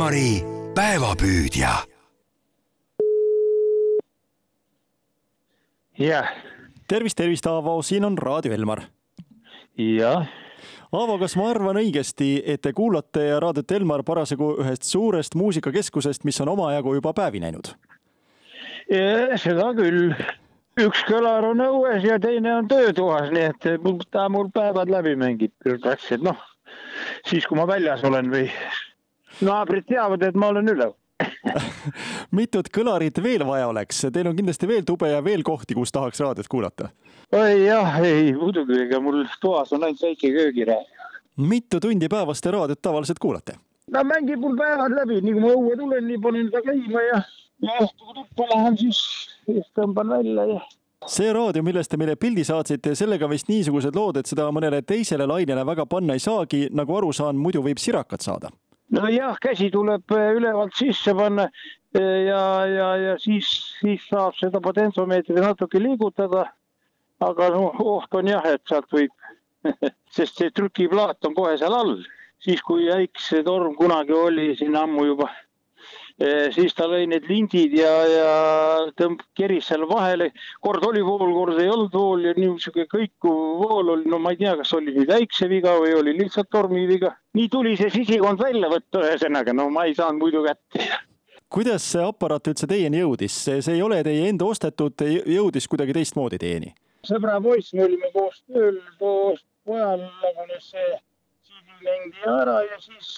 Elmari päevapüüdja. jah, tervist, tervist, Aavo, siin on Raadio Elmar. jah, Aavo, kas ma arvan õigesti, et te kuulate Raadiot Elmar parasjagu ühest suurest muusikakeskusest, mis on omajagu juba päevi näinud? seda küll. üks kõlar on õues ja teine on töötoas, nii et ta mul päevad läbi mängib noh, siis kui ma väljas olen või naabrid teavad, et ma olen üleval. mitut kõlarit veel vaja oleks? Teil on kindlasti veel tube ja veel kohti, kus tahaks raadiot kuulata. oi jah, ei muidugi, ega mul toas on ainult väike köögiraadio. mitu tundi päevas te raadiot tavaliselt kuulate? no mängib mul päevad läbi, nii kui ma õue tulen, nii panen ta käima ja, ja õhtul kui tuppa lähen, siis tõmban välja ja see raadio, millest te meile pildi saatsite, sellega vist niisugused lood, et seda mõnele teisele lainele väga panna ei saagi, nagu aru saan, muidu võib sirakat saada. Nojah, käsi tuleb äh, ülevalt sisse panna äh, ja, ja, ja siis, siis saab seda potentsiomeetri natuke liigutada. aga noh, oht on jah, et sealt võib sest see trükiplaat on kohe seal all, siis kui äiksetorm kunagi oli siin ammu juba, siis ta lõi need lindid ja, ja tõmb-, keris seal vahele, kord oli vool, kord ei olnud vool ja niisugune kõikuv vool oli, no ma ei tea, kas oli nüüd äikseviga või oli lihtsalt tormiviga. nii tuli see sisikond välja võtta, ühesõnaga, no ma ei saanud muidu kätte kuidas see aparaat üldse teieni jõudis, see, see ei ole teie enda ostetud, jõudis kuidagi teistmoodi teieni? sõbra poiss, me olime koos tööl, koos pojal lagunes see CD-lendi ära ja siis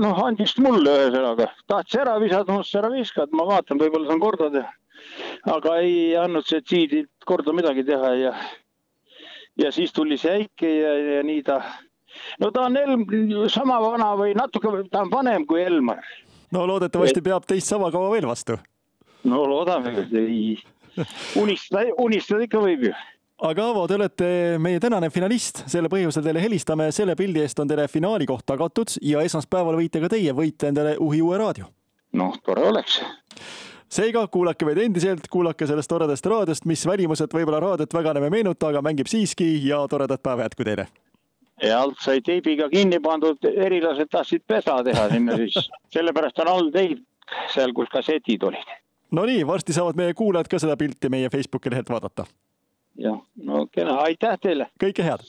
noh, andis mulle ühesõnaga, tahtis ära visata, ma ütlesin ära viska, et ma vaatan, võib-olla saan korda teha. aga ei andnud see CD-d korda midagi teha ja, ja siis tuli see äike ja, ja nii ta. no ta on Elm, sama vana või natuke, ta on vanem kui Elmar. no loodetavasti peab teist sama kaua veel vastu. no loodame, ei unistada, unistada ikka võib ju aga Aavo, te olete meie tänane finalist, selle põhjusel teile helistame, selle pildi eest on teile finaali koht tagatud ja esmaspäeval võite ka teie võita endale uhi uue raadio. noh, tore oleks. seega kuulake meid endiselt, kuulake sellest toredast raadiost, mis välimuselt võib-olla raadiot väga enam ei meenuta, aga mängib siiski ja toredat päeva jätku teile. ja alt sai teibiga kinni pandud, erilased tahtsid pesa teha sinna siis, sellepärast on all teip seal, kus kassetid olid. Nonii, varsti saavad meie kuulajad ka seda pilti meie Facebooki lehelt vaadata jah, no kena, aitäh teile. kõike head